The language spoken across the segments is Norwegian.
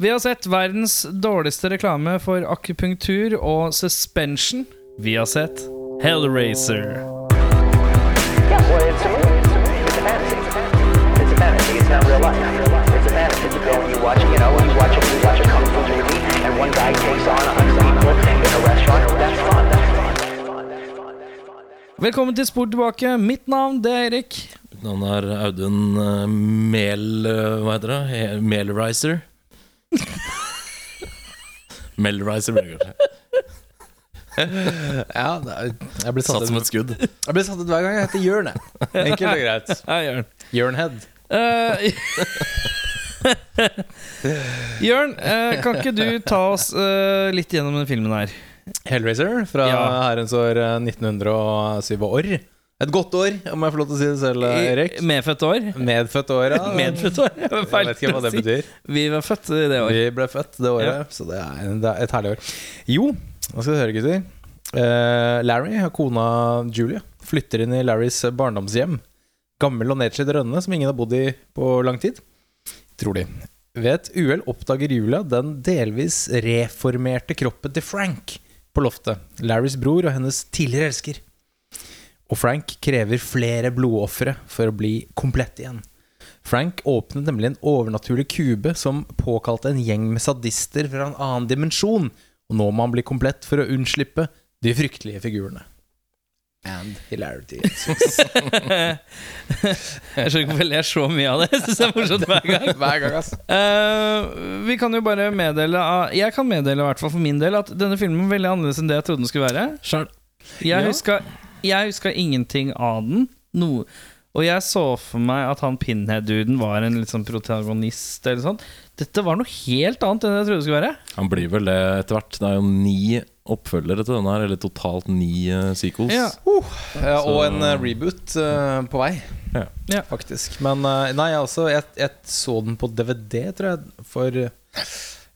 Vi har sett verdens dårligste reklame for akupunktur og suspension. Vi har sett Hellraiser. Velkommen til Spor tilbake. Mitt navn det er Erik. Mitt navn er Audun uh, Mel... Uh, Hva heter det? Melriser. Det kanskje. Ja, det er, jeg blir satt, Satt som ut, et skudd. jeg blir satt ut hver gang jeg heter Jørn. jeg. Enkelt og greit. Jørn. Jørnhead. Eh, Jørn, eh, kan ikke du ta oss eh, litt gjennom den filmen her? Hellraiser fra Ja. herrens år eh, 1907 år. Et godt år, om jeg får lov til å si det selv, Erik. Medfødt år? Medfødt år, ja. Medfødt år? Jeg Jeg vet ikke hva det betyr. Vi var født i det året. Vi ble født det året, så det er, det er et herlig år. Jo, hva skal du høre, gutter? Uh, Larry og kona Julia flytter inn i Larrys barndomshjem. Gammel og nedslitt rønne som ingen har bodd i på lang tid. Tror de. Ved et uhell oppdager Julia den delvis reformerte kroppen til Frank på loftet. Larrys bror og hennes tidligere elsker. Og Frank krever flere blodofre for å bli komplett igjen. Frank åpnet nemlig en overnaturlig kube som påkalte en gjeng med sadister fra en annen dimensjon, og nå må han bli komplett for å unnslippe de fryktelige figurene. And hilarity. Jeg skjønner ikke hvorfor jeg ler så mye av det. Jeg synes det er morsomt hver gang. Hver gang, ass. Uh, vi kan jo bare meddele av- Jeg kan meddele i hvert fall for min del at denne filmen var veldig annerledes enn det jeg trodde den skulle være. Sjøl. Jeg Ja. huska, jeg huska ingenting av den. Noe. Og jeg så for meg at han Pinhead-duden var en litt sånn protagonist. Eller sånt. Dette var noe helt annet enn jeg trodde det skulle være. Han blir vel det etter hvert. Det er jo ni oppfølgere til denne her, eller totalt ni uh, sequels. Ja. Ja, og en uh, reboot eh, på vei, Ja. Ja. faktisk. Men nei, jeg, også, jeg, jeg så den på DVD, tror jeg, for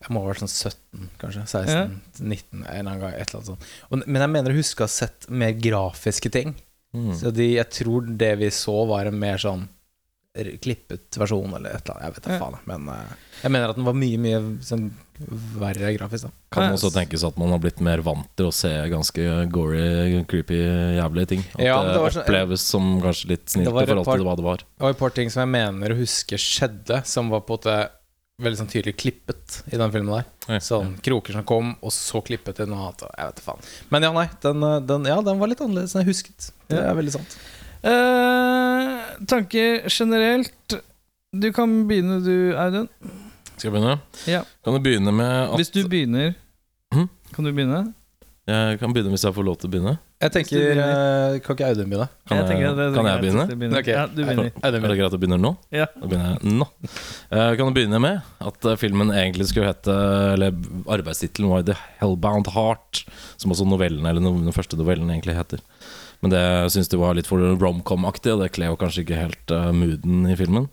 Jeg må ha vært sånn 17, kanskje. 16, 19, en eller annen gang. Et eller annet sånt. Og, men jeg mener å huske å ha sett mer grafiske ting. Mm. Så de, jeg tror det vi så, var en mer sånn klippet versjon, eller et eller annet. Jeg vet da faen. Men eh, jeg mener at den var mye, mye sånn, verre grafisk. da Kan også tenkes at man har blitt mer vant til å se ganske gory, creepy, jævlige ting. At Ja, det, det sånn- oppleves som kanskje litt snilt i forhold til hva det var. Det var et par ting som jeg mener å huske skjedde, som var på en måte veldig sånn tydelig klippet i den filmen der. Ja. Sånn kroker som kom, og så klippet til noe annet. og Jeg vet faen. Men ja, nei. Den, eh, den, ja, den var litt annerledes enn jeg husket. Det Ja. er veldig sant. Eh, tanker generelt. Du kan begynne, du, Audun. Skal jeg begynne? Ja. Kan du begynne med at Hvis du begynner hm? Kan du begynne? Jeg kan begynne hvis jeg får lov til å begynne. Jeg tenker eh, Kan ikke Audun begynne? Kan jeg, tenker det det- kan jeg begynne? Ok. Ja, du begynner. Er det greit at du begynner nå? Ja. Da begynner jeg nå. Eh, kan du begynne med at eh, filmen egentlig skulle hete Eller arbeidstittelen var The Hellbound Heart, som også novellen, eller no- den første novellen egentlig heter. Men det syns de var litt for romcom-aktig, og det kler jo kanskje ikke helt eh, mooden i filmen.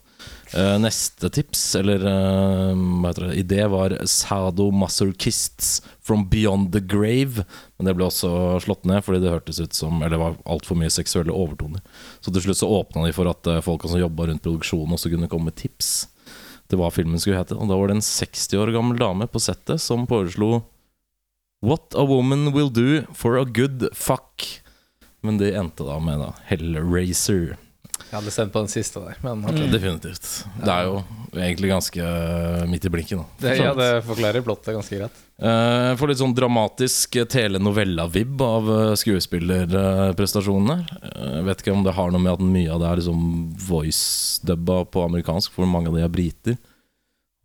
Eh, neste tips, eller uh, hva heter det, idé, var Sadomasochists from Beyond the Grave. Men det ble også slått ned fordi det hørtes ut som Eller det var altfor mye seksuelle overtoner. Så til slutt så åpna de for at uh, folka som jobba rundt produksjonen, også kunne komme med tips til hva filmen skulle hete. Og da var det en 60 år gammel dame på settet som foreslo What a woman will do for a good fuck. Men det endte da med da Hellraiser. Jeg hadde stemt på den siste der, men okay. Mm. Definitivt. Det er jo egentlig ganske eh, midt i blinken. Det, ja, det forklarer plottet ganske greit. Eh, Får litt sånn dramatisk telenovella-vib av eh, skuespillerprestasjonene. Eh, vet ikke om det har noe med at mye av det er liksom voice-dubba på amerikansk, for mange av de er briter.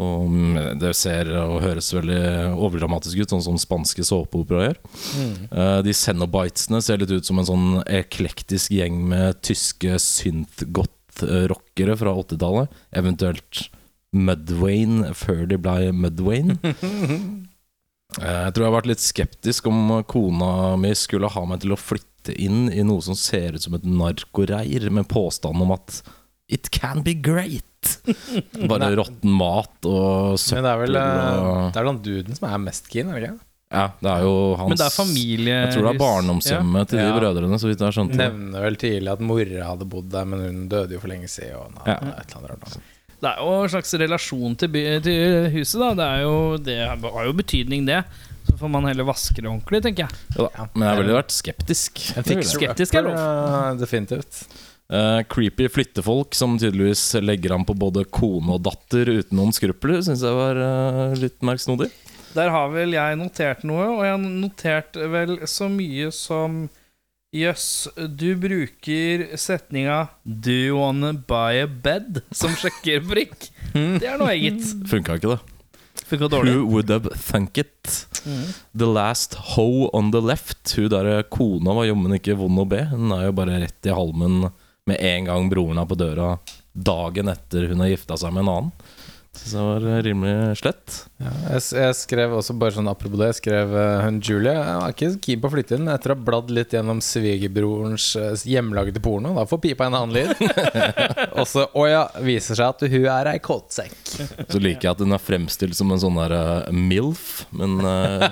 Og mm, det ser og høres veldig overdramatisk ut, sånn som spanske såpeopera gjør. Eh, De Cenobitesene ser litt ut som en sånn eklektisk gjeng med tyske synth-goth-rockere fra 80-tallet. Eventuelt Mudwayne før de ble Mudwayne. uh, Jeg tror jeg har vært litt skeptisk om kona mi skulle ha meg til å flytte inn i noe som ser ut som et narkoreir, med påstand om at It can be great! Bare råtten mat og søppel Men det er vel eh, og Det er den duden som er mest keen, er det ikke? Ja, det er jo hans Men det er familie Jeg tror det er barndomshjemmet til de Ja. brødrene, så vidt jeg har skjønt. Nevner vel tidlig at mora hadde bodd der, men hun døde jo for lenge siden. Og, nei, Ja. et eller annet rart, altså. Det er jo en slags relasjon til, by, til huset, da. Det, er jo, det har jo betydning, det. Så får man heller vaske det ordentlig, tenker jeg. Ja. Men jeg ville vært skeptisk. Jeg fikk Skeptisk er lov. definitivt. Eh, creepy flyttefolk som tydeligvis legger an på både kone og datter uten noen skrupler, syns jeg var uh, litt merksnodig. Der har vel jeg notert noe, og jeg har notert vel så mye som Jøss, du bruker setninga 'Do you wanna buy a bed?' som sjekkeprikk. Det er noe eget. Funka ikke, det. Funka dårlig. Who would have thunk it? The last hoe on the left. Hun der kona var jommen ikke vond å be. Hun er jo bare rett i halmen med en gang broren er på døra dagen etter hun har gifta seg med en annen. Så det var eh, rimelig slett. Ja, jeg, jeg skrev også bare sånn apropos det Jeg skrev eh, hun Julie Jeg var ikke keen på å flytte inn etter å ha bladd litt gjennom svigerbrorens uh, hjemlagde porno. Da får pipa en annen lyd. Og så, å ja, viser seg at hun er ei kåtsekk. Så liker jeg at hun er fremstilt som en sånn der uh, MILF, men uh,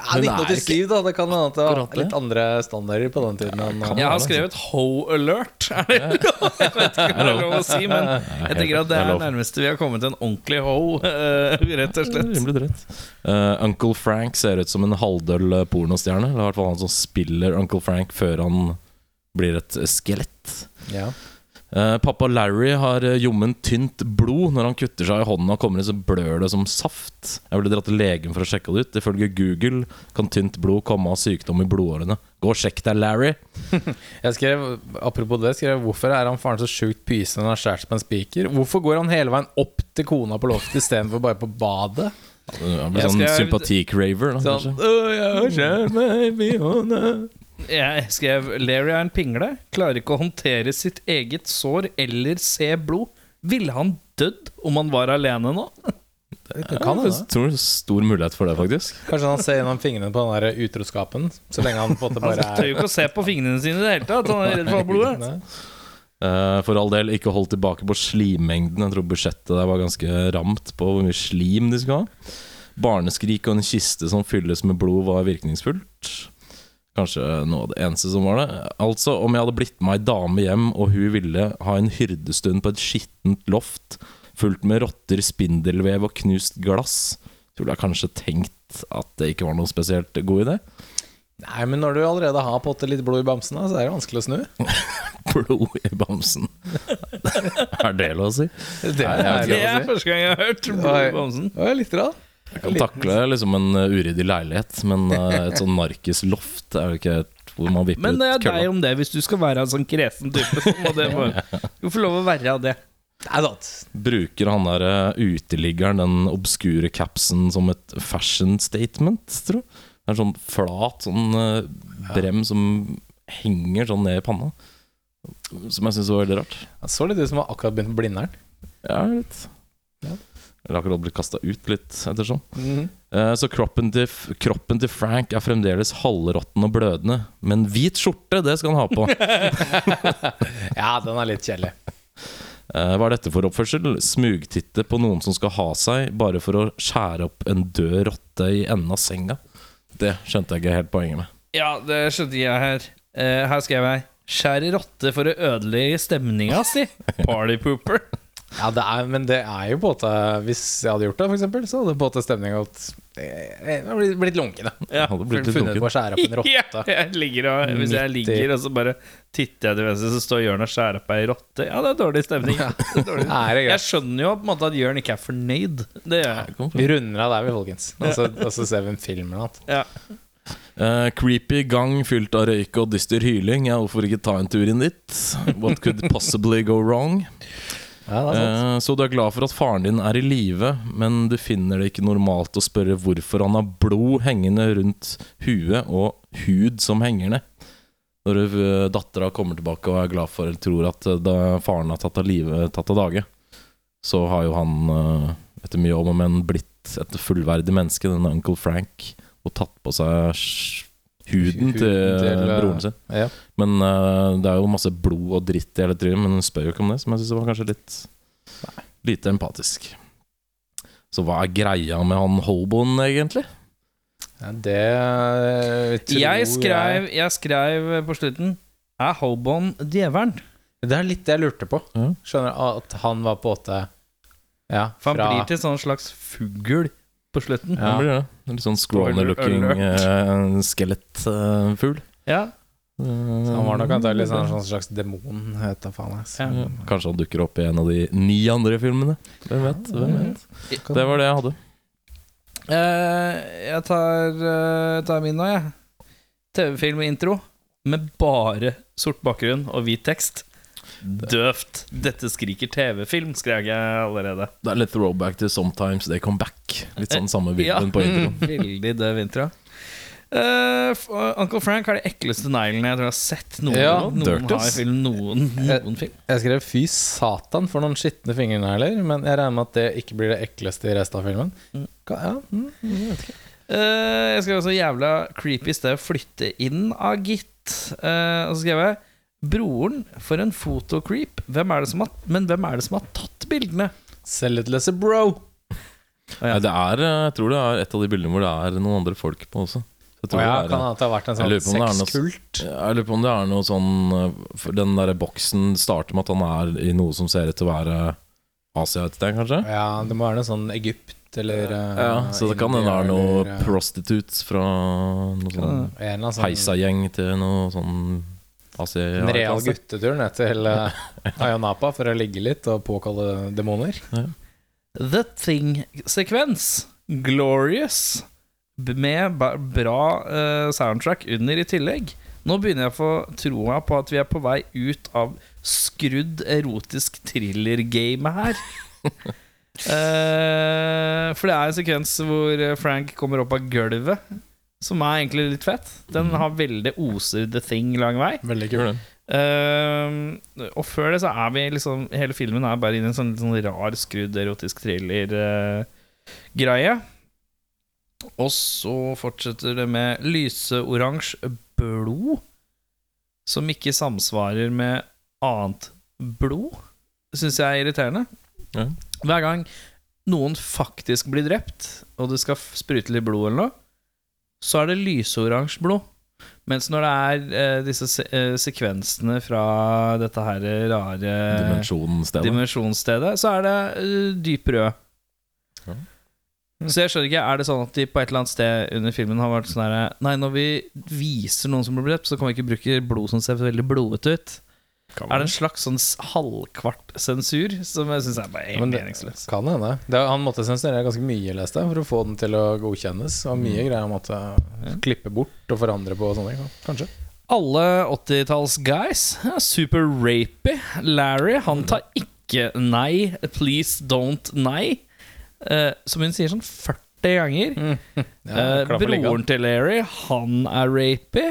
Ja, Hun er 1987, da. Det kan hende at det var litt andre standarder på den tiden. Enn, Jeg har skrevet 'ho alert'. Er det lov? Jeg vet ikke om det er lov å si, men jeg tenker at det er nærmeste vi har kommet en ordentlig ho, eh, rett og slett. Rimelig dritt. Uh, Uncle Frank ser ut som en halvdøll eh, pornostjerne. Eller i hvert fall han som spiller Uncle Frank før han blir et skelett. ja. Eh, pappa Larry har eh, tynt blod. Når han kutter seg i hånda og kommer inn, så blør det som saft. Jeg ville dratt til legen for å sjekke det ut. Ifølge Google kan tynt blod komme av sykdom i blodårene. Gå og sjekk deg, Larry. Jeg skrev, Apropos det, skrev hvorfor er han faren så sjukt pysende når han skjærer seg på en spiker? Hvorfor går han hele veien opp til kona på loftet istedenfor bare på badet? Han blir sånn sympatikraver. da, Sånn, kanskje. Oh, jeg har meg i hånda». Jeg skrev 'Larry er en pingle'. Klarer ikke å håndtere sitt eget sår eller se blod. Ville han dødd om han var alene nå? Det kan hende. Jeg tror det er stor mulighet for det, faktisk. Kanskje han ser gjennom fingrene på den der utroskapen, så lenge han på en måte Han bare tør er jo ikke å se på fingrene sine i det hele tatt. Han er redd for blodet. Eh, for all del, ikke hold tilbake på slimmengden. Jeg tror budsjettet der var ganske ramt på hvor mye slim de skulle ha. Barneskrik og en kiste som fylles med blod, var virkningsfullt. Kanskje noe av det eneste som var det. Altså, om jeg hadde blitt med ei dame hjem, og hun ville ha en hyrdestund på et skittent loft fullt med rotter, spindelvev og knust glass, skulle jeg kanskje tenkt at det ikke var noen spesielt god idé. Nei, men når du allerede har potte litt blod i bamsen, så er det vanskelig å snu. Blod i bamsen. er det lov å si? Det Nei, det er, Det er første gang jeg har hørt blod i bamsen. Det var litt da. Jeg kan takle liksom en uh, uryddig leilighet, men uh, et sånn narkisloft er jo ikke hvor man vipper ut Men det er deg om det. Hvis du skal være en sånn kresen type, så må det bare Du får lov å være av det. Er. Bruker han der uteliggeren den obskure capsen som et fashion statement, tro? Det er en sånn flat sånn brem som henger sånn ned i panna. Som jeg syns var veldig rart. Jeg så litt ut som han akkurat begynt på Blindern. Ja, litt. Ja. Eller akkurat blitt kasta ut litt, ettersom. Mhm. Eh, Så kroppen til, kroppen til Frank er fremdeles halvråtten og blødende. Men hvit skjorte, det skal han ha på. Ja, den er litt kjedelig. Eh, Hva er dette for oppførsel? Smugtitte på noen som skal ha seg, bare for å skjære opp en død rotte i enden av senga. Det skjønte jeg ikke helt poenget med. Ja, det skjønte jeg her. Eh, her skrev jeg 'Skjær i rotte for å ødelegge stemninga si'. Party pooper. Ja, det er, men det er jo på en måte Hvis jeg hadde gjort det, for eksempel, så hadde på en måte stemninga blitt- blitt lunken. da. Ja. Hadde blitt litt Funnet på å skjære opp en rotte. jeg ligger og, hvis jeg ligger og så bare titter jeg til venstre, så står Jørn og skjærer opp ei rotte. Ja, det er dårlig stemning. Det er dårlig. Det Jeg greit? skjønner jo på en måte at Jørn ikke er fornøyd. Det gjør jeg. Vi runder av der, vi, folkens. Og så, og så ser vi en film eller noe. Ja. Eh, creepy gang fylt av røyk og dyster hyling. Ja, hvorfor ikke ta en tur inn dit? What could possibly go wrong? Ja. Eh, Så du er glad for at faren din er i live, men du finner det ikke normalt å spørre hvorfor han har blod hengende rundt huet og hud som henger ned. Når uh, dattera kommer tilbake og er glad for eller tror at eh, faren har tatt av, live, tatt av dage, så har jo han eh, etter mye om og men blitt et fullverdig menneske, denne Uncle Frank, og tatt på seg huden Huden til, til, eh, broren sin. Ja. Men uh, det er jo masse blod og dritt i hele trynet, men hun spør jo ikke om det, som jeg syns var kanskje litt lite empatisk. Så hva er greia med han hoboen, egentlig? Ja, det eh, tror Jeg skrev, jeg skrev på slutten Er hoboen djevelen? Det er litt det jeg lurte på. Ja. Skjønner At han var på åte ja, fra For han blir til en sånn slags fugl på slutten. Ja. Han blir det. Litt sånn scrawny-looking uh, skelettfugl. Ja. Så han var nok antakelig en sånn slags demon. Vet da faen jeg. Ja. Kanskje han dukker opp i en av de ni andre filmene. Hvem vet? Hvem vet? Det var det jeg hadde. Eh, jeg tar, eh, tar min nå, jeg. TV-film-intro med bare sort bakgrunn og hvit tekst. Døvt. Dette skriker TV-film, skrev jeg allerede. Det er litt throwback til Sometimes They Come Back. Litt sånn samme Ja. vibben på introen. Veldig døv intro. Uh, Uncle Frank har de ekleste neglene jeg tror jeg har sett noen Ja, Noen har i film, noen, noen film. Jeg skrev 'fy satan' for noen skitne fingernegler, men jeg regner med at det ikke blir det ekleste i resten av filmen. Mm. Ja, mm, jeg vet ikke. Eh, jeg skrev også jævla creepy sted å flytte inn av, gitt. Uh, og så skrev jeg Broren, for en fotocreep. Hvem det som har, men hvem er det som har tatt bildene? Selvitlesse bro! Ja. det er, eh, jeg tror det er et av de bildene hvor det er noen andre folk på også. Jeg, tror ja, det er, kan det ha vært en på sånn sexkult? jeg lurer på om det er noe sånn eh, for Den der boksen starter med at han er i noe som ser ut til å være Asia et sted, kanskje? Ja, det må være noe sånn Egypt eller ja, Ja, Så det kan hende det er noe eh, prostitutes fra noe sånn sånn heisagjeng til noe sånn Asia En real guttetur ned til uh, Ayanapa for å ligge litt og påkalle demoner. The Thing-sekvens. Glorious. Med bra uh, soundtrack under i tillegg. Nå begynner jeg å få troa på at vi er på vei ut av skrudd erotisk thriller-gamet her. uh, for det er en sekvens hvor Frank kommer opp av gulvet, som er egentlig litt fett. Den har veldig oser The Thing lang vei. Veldig kul, den. Uh, og før det så er vi liksom Hele filmen er bare i en sånn, sånn rar, skrudd erotisk thriller-greie. og så fortsetter det med lyseoransje blod, som ikke samsvarer med annet blod. Syns jeg er irriterende. Ja. Hver gang noen faktisk blir drept, og det skal sprute litt blod eller noe, så er det lyseoransje blod. Mens når det er eh, disse se eh, sekvensene fra dette her rare Dimensjonsstedet, dimensjonsstedet, så er det eh, dyp rød. Ja. Så jeg skjønner ikke, er det sånn at de på et eller annet sted under filmen har vært sånn her Nei, når vi viser noen som blir drept, så kan vi ikke bruke blod som ser veldig blodete ut. Er det en slags sånn halvkvart sensur som jeg syns er bare helt meningsløs? Kan hende. Han måtte sensurere ganske mye, leste jeg, for å få den til å godkjennes. Og mye greier han måtte klippe bort og forandre på og sånne ting. Kanskje. Alle 80-talls-guys er super rapy. Larry, han tar ikke nei. Please don't nei. Eh, som hun sier sånn 40 ganger. Ja, Eh, broren til Larry, han er rapy.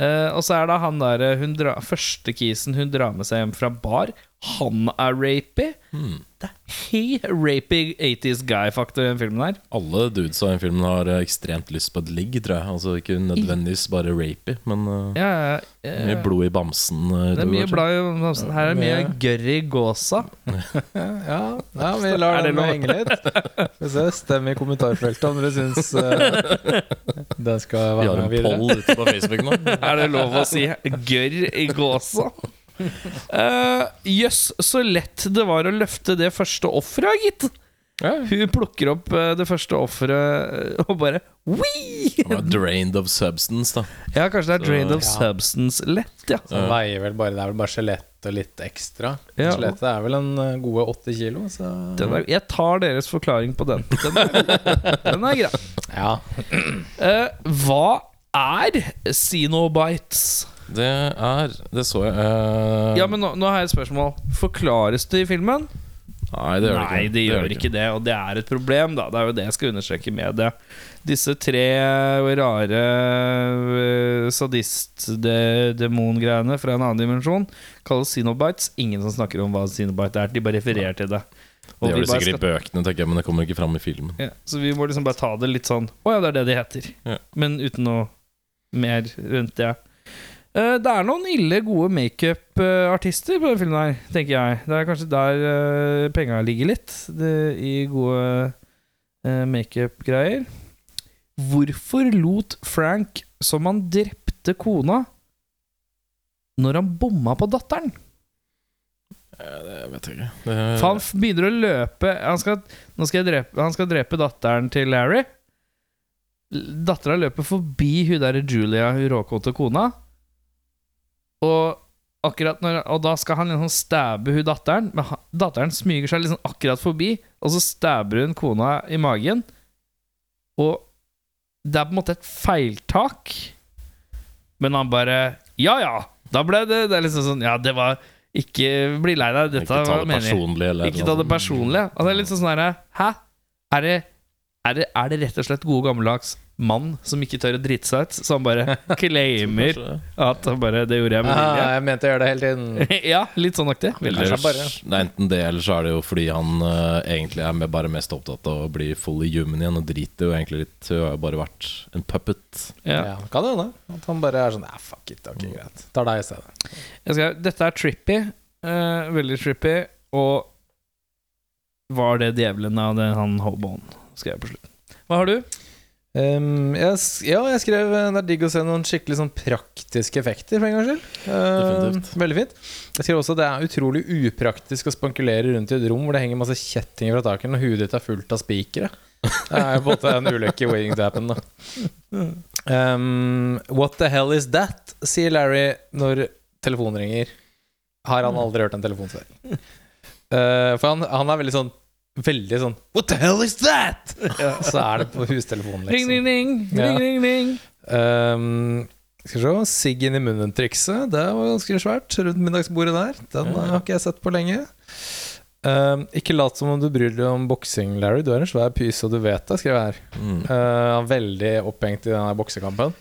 Eh, og så er det han der dra, første kisen hun drar med seg hjem fra bar. Han er rapy. Hmm. Det er helt rapy 80's guy-faktor i den filmen her. Alle dudes i den filmen har eh, ekstremt lyst på et ligg, tror jeg. Altså Ikke nødvendigvis bare rapey, men eh, Ja, ja, ja. mye blod i bamsen. eh, Det er mye blod i bamsen. Her er mye Mye. gørr i gåsa. Ja, ja, vi lar den henge litt. Vi ser Stem i kommentarfeltet om dere syns uh, den skal Vi har en poll ute på Facebook nå. Er det lov å si gørr i gåsa? Eh, Jøss, så lett det var å løfte det første offeret, gitt. Hun plukker opp eh, det første offeret og bare Wii! Drained of substance, da. Ja, kanskje det er Så- drained of Ja. substance lett, ja. Så veier vel bare, Det er vel bare skjelettet og litt ekstra. Ja. Skjelettet er vel en eh, gode åtte kilo, så Den er, jeg tar deres forklaring på den. Den er, den er grei. Ja. Uh, hva er Xenobites? Det er Det så jeg. Uh... Ja, men nå, nå har jeg et spørsmål. Forklares det i filmen? Nei, det gjør det ikke. Nei, det gjør ikke det, og det er et problem, da. Det er jo det jeg skal understreke med det. Disse tre rare øh, sadist-demon-greiene fra en annen dimensjon kalles Xenobites. Ingen som snakker om hva Xenobite er. De bare refererer til det. Og Det gjør det sikkert i bøkene, tenker jeg, men det kommer ikke fram i filmen. ja, så vi må liksom bare ta det litt sånn Å ja, det er det de heter. Ja. Men uten noe mer rundt det. Eh, det er noen ille gode makeup-artister på denne filmen her, tenker jeg. Det er kanskje der uh, penga ligger litt, det, i gode uh, makeup-greier. Hvorfor lot Frank som han drepte kona, når han bomma på datteren? Jeg vet ikke. Det, For han begynner å løpe han skal, skal jeg drepe, Han skal drepe datteren til Larry. Dattera løper forbi hun der Julia, hun råkåte kona. Og akkurat når Og da skal han liksom stabbe hun datteren, men han- datteren smyger seg liksom akkurat forbi, og så stabber hun kona i magen. Og det er på en måte et feiltak, men han bare Ja ja, da ble det Det er liksom sånn Ja, det var Ikke bli lei deg, dette var det meningen. Ikke ta det personlig. Altså, det er litt sånn sånn herre Hæ? Er det, er, det, er det rett og slett gode gammeldags mann som ikke tør å drite seg ut, som bare claimer at han bare Det gjorde jeg med Ah, jeg mente å gjøre det hele tiden. ja, litt sånn aktig. Veldig. Det er enten det, eller så er det jo fordi han uh, egentlig er med, bare mest opptatt av å bli fully human igjen, og driter jo egentlig litt. Hun har jo bare vært en puppet. Ja. Ja, kan det hende. At han bare er sånn Ja, fuck it. Ok, greit. Tar deg i stedet. Jeg skal, dette er trippy. Uh, veldig trippy. Og var det djevelen av det han hoboen, skrev jeg på slutten. Hva har du? Um, jeg, ja, jeg skrev eh, Det er digg å se noen skikkelig sånn praktiske effekter, for en gangs skyld. Um, veldig fint. Jeg skrev også det er utrolig upraktisk å spankulere rundt i et rom hvor det henger masse kjettinger fra taket når huet ditt er fullt av spikere. Det er jo måte en ulykke waiting to happen, da. Um, what the hell is that? sier Larry når telefonen ringer. Har han aldri hørt en telefon før? Uh, for han, han er veldig sånn Veldig sånn What the hell is that? Så er det på hustelefonen, liksom. ring, ring. Ja. ring, ring, ring. Um, skal vi se Sigg inn i munnen-trikset. Det var ganske svært rundt middagsbordet der. Den har ikke jeg sett på lenge. Um, ikke lat som om du bryr deg om boksing, Larry. Du er en svær pys, og du vet det, skrev jeg her. Mm. Uh, veldig opphengt i denne boksekampen.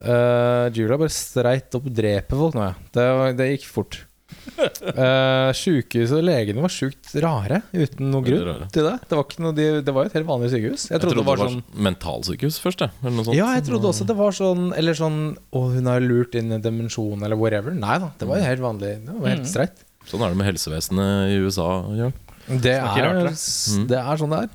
Uh, Julia bare streit opp dreper folk nå, ja. Det, det gikk fort. Uh, Sykehuset og legene var sjukt rare, uten noen grunn rare. til det. Det var, ikke noe, de, det var jo et helt vanlig sykehus. Jeg trodde, det var sånn mentalsykehus først. Eller noe sånt. ja, jeg trodde også det var sånn Eller sånn Å, hun har lurt inn en dimensjon, eller whatever. Nei da, det var jo helt vanlig. Det var helt Mm. streit. Sånn er det med helsevesenet i USA. Ja. Det er, rart, det. Mm. det er sånn det er.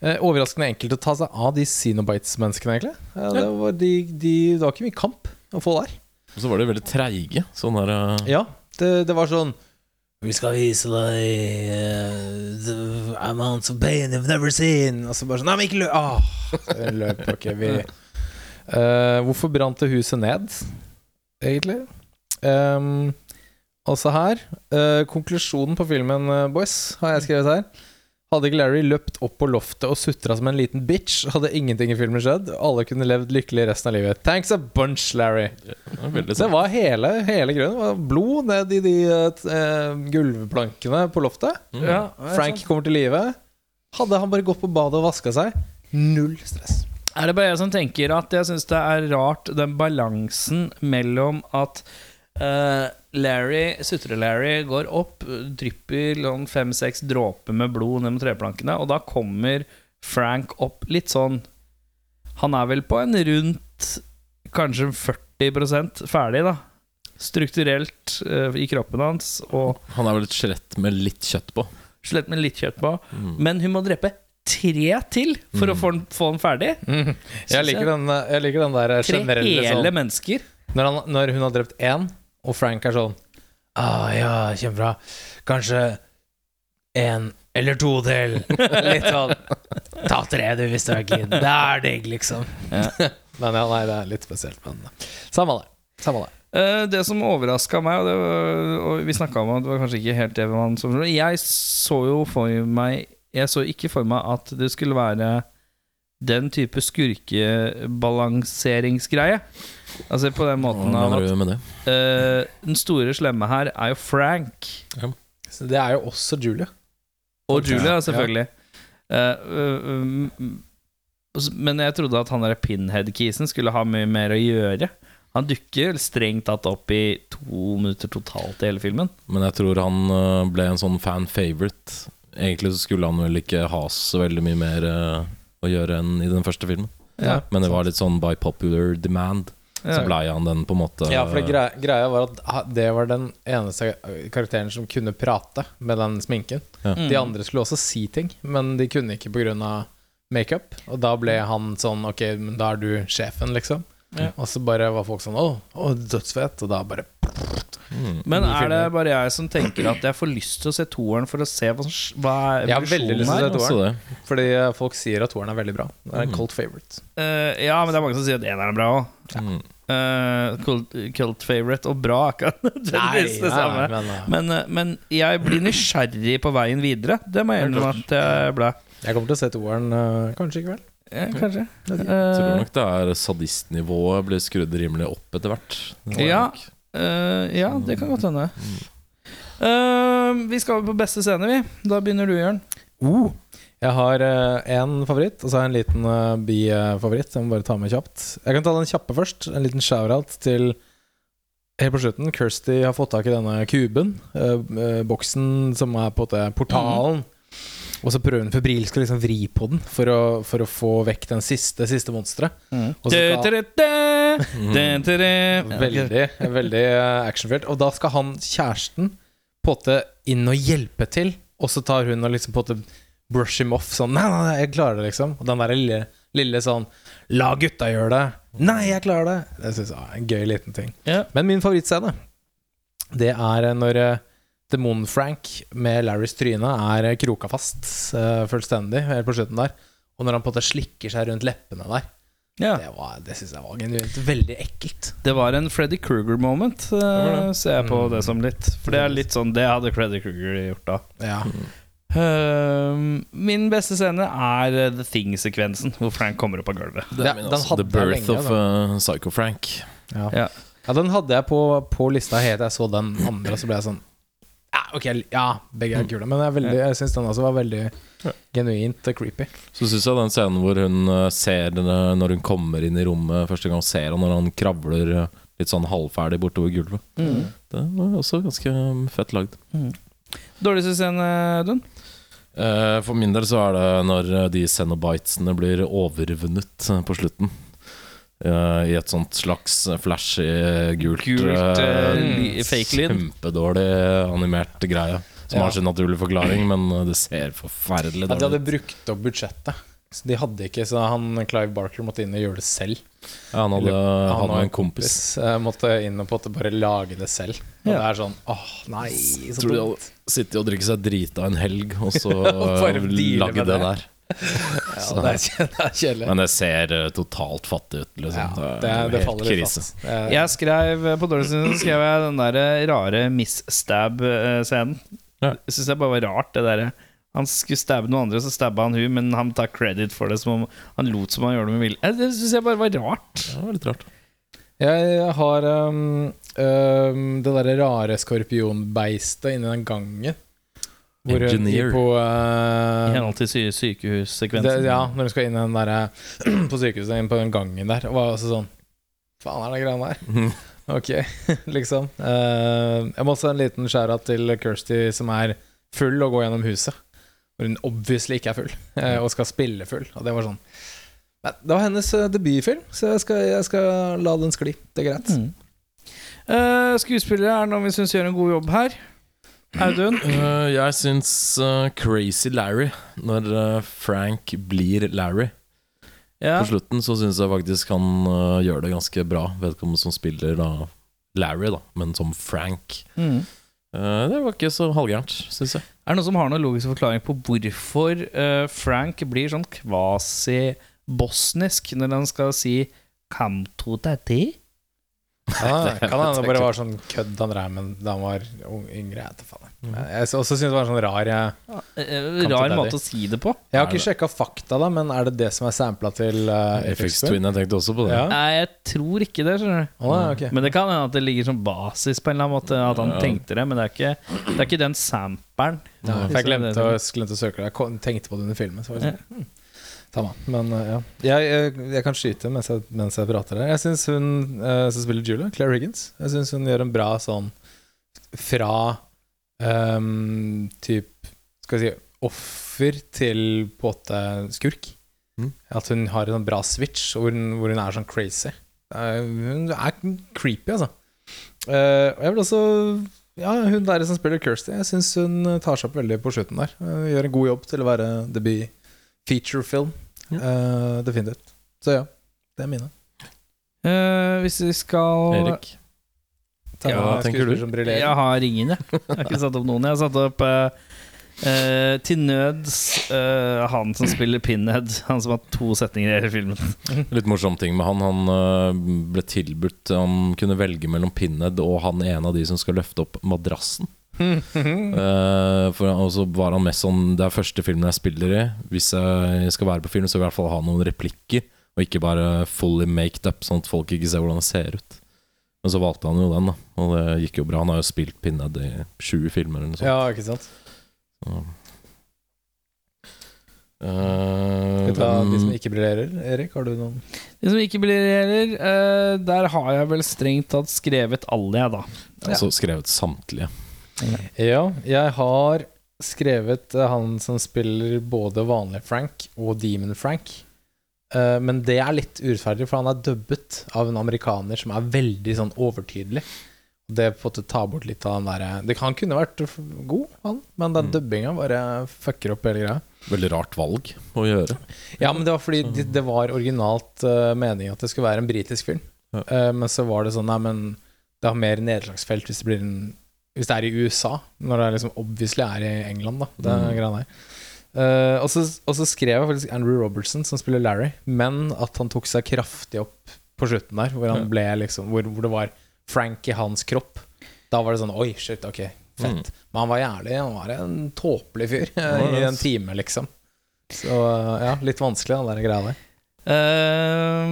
Eh, overraskende enkelt å ta seg av de Xenobites-menneskene, egentlig. Ja, det, var de, de, det var ikke mye kamp å få der. Og så var de veldig treige. Sånn der uh... Ja, det, det var sånn Vi skal vise deg eh, the amounts of pain you've never seen. Og så bare sånn Nei, men ikke løp! Ah, løp ok, vi Uh, Hvorfor brant det huset ned, egentlig? Um, også her Uh, Konklusjonen på filmen, boys, har jeg skrevet her. Hadde ikke Larry løpt opp på loftet og sutra som en liten bitch, hadde ingenting i filmen skjedd. Alle kunne levd lykkelig resten av livet. Thanks a bunch, Larry. det var Det var hele, hele grunnen. Det var blod ned i de uh, gulvplankene på loftet. Mm. Ja, Frank kommer til live. Hadde han bare gått på badet og vaska seg, null stress. Er det bare jeg som tenker at jeg syns det er rart den balansen mellom at Larry, Sutre-Larry, går opp, drypper fem-seks dråper med blod ned med treplankene, og da kommer Frank opp litt sånn Han er vel på en rundt kanskje 40 ferdig, da. Strukturelt uh, i kroppen hans, og Han er vel et skjelett med litt kjøtt på. Skjelett med litt kjøtt på. Mm. Men hun må drepe tre til for å få den, få den ferdig. Jeg liker den, jeg liker den der Tre hele sånn, mennesker. når, han, når hun har drept én, og Frank er sånn ah, Ja, kjempebra. Kanskje en eller to til. Litt sånn Ta tre, du, hvis du er keen. Det er digg, liksom. men ja, nei, det er litt spesielt. Men samme det. Samme det. Eh, det som overraska meg, og, det var, og vi snakka om at det var kanskje ikke helt det man så Jeg så jo for meg Jeg så ikke for meg at det skulle være den type skurkebalanseringsgreie. Altså på den måten av mener at du med det? eh, den store slemme her er jo Frank. Så det er jo også Julie. Og Julie, Julia, Ja. selvfølgelig. Eh, øh, um, men jeg trodde at han der pinhead-kisen skulle ha mye mer å gjøre. Han dukker strengt tatt opp i to minutter totalt i hele filmen. Men jeg tror han eh, ble en sånn fan favorite. Egentlig så skulle han vel ikke ha så veldig mye mer eh, å gjøre enn i den første filmen. Ja. Men det var litt sånn by popular demand. Så blei han den på en måte Ja, for det greia, greia var at det var den eneste karakteren som kunne prate med den sminken. Ja. Mm. De andre skulle også si ting, men de kunne ikke pga. makeup. Og da ble han sånn Ok, men da er du sjefen, liksom. Ja. Og så bare var folk sånn Å, å dødsfett. Og da bare Mm. Men er det bare jeg som tenker at jeg får lyst til å se toeren for å se hva, hva er Jeg har veldig lyst til å se evolusjonen her? Toeren. Fordi eh, folk sier at toeren er veldig bra. Det er en Mhm. cult favorite. Uh, ja, men det er mange som sier at eneren er bra òg. Mm. cult, cult favorite og bra er ikke nødvendigvis det samme. men, eh, Men, eh, men jeg blir nysgjerrig på veien videre. Det må jeg innrømme at jeg ble. jeg kommer til å se toeren uh, kanskje i kveld. Ja, kanskje. Jeg tror Eh, nok det er sadistnivået blir skrudd rimelig opp etter hvert. Ja. eh, ja, det kan godt hende. Uh, vi skal på beste scene, vi. Da begynner du, Jørn. Uh, jeg har én favoritt, og så har jeg en liten uh, bifavoritt. Jeg må bare ta med kjapt. Jeg kan ta den kjappe først. En liten shout-out til Helt på slutten, Kirsty har fått tak i denne kuben. eh, eh, boksen som er på portalen. Og så prøver hun febrilsk å liksom vri på den for å, for å få vekk den siste, siste monsteret. Mm. så Veldig Veldig, veldig eh, actionfylt. Og da skal han, kjæresten, på en måte inn og hjelpe til. Og så tar hun og liksom på en måte brush him off sånn Nei, nei, jeg klarer det, liksom. Og den der lille, lille sånn La gutta gjøre det. Nei, jeg klarer det. Det syns jeg er en gøy liten ting. Yeah. Men min favorittscene, det er når uh, Demon-Frank med Larrys tryne er kroka fast uh, fullstendig helt på slutten der. Og når han på en måte slikker seg rundt leppene der. Ja. Det, var- det syns jeg var genuint veldig ekkelt. Det var en Freddy Kruger-moment, eh, ser jeg på Mm. det som litt. For det er litt sånn Det hadde Freddy Kruger gjort da. Ja. Eh, min beste scene er eh, The Thing-sekvensen, hvor Frank kommer opp av gulvet. Det Den- den hadde The Birth lenge, of uh, Psycho Frank. Ja. Ja. ja, den hadde jeg på, på lista helt til jeg så den andre, og så ble jeg sånn Ja, ok, ja, begge er kule, men jeg, er veldig, jeg syns den også var veldig genuint og creepy. Så syns jeg den scenen hvor hun uh, ser det når hun kommer inn i rommet første gang, ser han når han kravler uh, litt sånn halvferdig bortover gulvet. Mm. Det var også ganske um, fett lagd. Dårligste scene, Dun? Eh, For min del så er det når de Cenobitesene blir overvunnet på slutten. Eh, I et sånt slags flashy gult, Gult, uh. Kjempedårlig animert greie. Som Ja. har sin naturlige forklaring, men det ser forferdelig Ja, de hadde brukt opp budsjettet. Så de hadde ikke, så han Clive Barker måtte inn og gjøre det selv. Ja, han hadde, Han han og med en kompis. måtte inn og måte bare lage det selv. Og Ja. det er sånn åh, nei, så Tror de hadde sittet og drikket seg drita en helg, og så lage det det. der. Ja, det, er, er kjedelig. Men det ser uh, totalt fattig ut. Liksom. ja, det, det helt faller litt krise. fast. Eh, Jeg skrev På dårligste scene skrev jeg den der rare miss-stab-scenen. Ja. Jeg syns det bare var rart, det derre Han skulle stabbe noen andre, så stabba han hun, men han tar credit for det som om han lot som han gjorde det med vilje. Eh, Det syns jeg bare var rart. Ja, det var litt rart. Jeg har um, um, det derre rare skorpionbeistet inni den gangen. Hvor Engineer. I på uh, henhold til sy sykehussekvensen. Ja, når hun skal inn den der, på sykehuset, inn på den gangen der. Og var sånn Faen er det greiene der? Ok, liksom. Uh, jeg må også ha en liten skjæra til Kirsty som er full og går gjennom huset. Hvor hun obviously ikke er full, uh, og skal spille full. Og det var sånn Nei, Det var hennes eh, debutfilm, så jeg skal, jeg skal la den skli. Det er greit. Mm. Eh, skuespillere er noen vi syns gjør en god jobb her. Audun? Uh, jeg syns uh, Crazy Larry, når uh, Frank blir Larry Ja. På slutten så syns jeg faktisk han gjør det ganske bra. Vedkommende som spiller da Larry, da, men som Frank. Mm. Det var ikke så halvgærent, syns jeg. Er det noen som har noen logisk forklaring på hvorfor Frank blir sånn kvasi-bosnisk når han skal si 'come to daddy'? Ja, kan hende det bare var sånn kødd han drev med da han var yngre. Faen. Jeg også syns det var en sånn rar Jeg, Eh, rar måte å si det på. jeg har ikke sjekka fakta, da, men er det det som er sampla til uh, FX Twin, jeg tenkte også på det. Ja. Nei, jeg tror ikke det. skjønner du Å, nei. Men det kan hende at det ligger som basis på en eller annen måte. At han Ja. tenkte det Men det er ikke, det er ikke den samperen. Ja, for jeg glemte å, glemte å søke det. Jeg tenkte på det under filmen. Så var det sånn, hm, Samme. Men uh, ja. Jeg, jeg, jeg kan skyte mens jeg, mens jeg prater her. Jeg syns hun uh, som spiller Julia, Claire Higgins, Jeg synes hun gjør en bra sånn fra um, typ Skal vi si offer til på en måte skurk. Mm. At hun har en sånn bra switch hvor hun, hvor hun er sånn crazy. Uh, hun er creepy, altså. Uh, og jeg vil også Ja, hun der som spiller Kirsty, jeg syns hun tar seg opp veldig på slutten der. Uh, gjør en god jobb til å være debut feature-film. Uh, definitivt. Så ja, det er mine. Uh, hvis vi skal Erik. Ta Ja, hva tenker du? Jeg har ingen, jeg. Jeg har ikke satt opp noen. Jeg har satt opp uh, eh, til nøds eh, han som spiller Pinhead. Han som har to setninger i hele filmen. Litt morsom ting med han. Han ble tilbudt Han kunne velge mellom Pinhead og han ene av de som skal løfte opp madrassen. Eh, for Og så var han mest sånn Det er første filmen jeg spiller i. Hvis jeg skal være på film, så vil jeg i hvert fall ha noen replikker. Og ikke bare fully maked up, sånn at folk ikke ser hvordan det ser ut. Men så valgte han jo den, da. Og det gikk jo bra. Han har jo spilt Pinhead i 20 filmer eller noe sånt. Ja, ikke sant. Eh, Skal vi ta de som ikke briljerer? Erik, har du noen? De som ikke briljerer, uh, der har jeg vel strengt tatt skrevet alle, jeg, da. Altså skrevet samtlige. Ja, jeg har skrevet eh, han som spiller både vanlig Frank og Demon Frank. Eh, men det er litt urettferdig, for han er dubbet av en amerikaner som er veldig sånn overtydelig. Det på en måte bort litt av den derre det- kan kunne vært god, han, men den dubbinga bare fucker opp hele greia. Veldig rart valg å gjøre. Ja, men det var fordi det, det var originalt uh, meningen at det skulle være en britisk film. Ja. Uh, men så var det sånn Nei, men det har mer nedslagsfelt hvis det blir en Hvis det er i USA, når det liksom obviously er i England, da. Det Mm. greia der. Uh, og, så, og så skrev jeg faktisk Andrew Robertson, som spiller Larry, men at han tok seg kraftig opp på slutten der, hvor han ble liksom Hvor, hvor det var Frank i hans kropp. Da var det sånn Oi, shit, ok, fett. Mm. Men han var jævlig Han var en tåpelig fyr i en time, liksom. Så ja, litt vanskelig, den der greia der. Eh,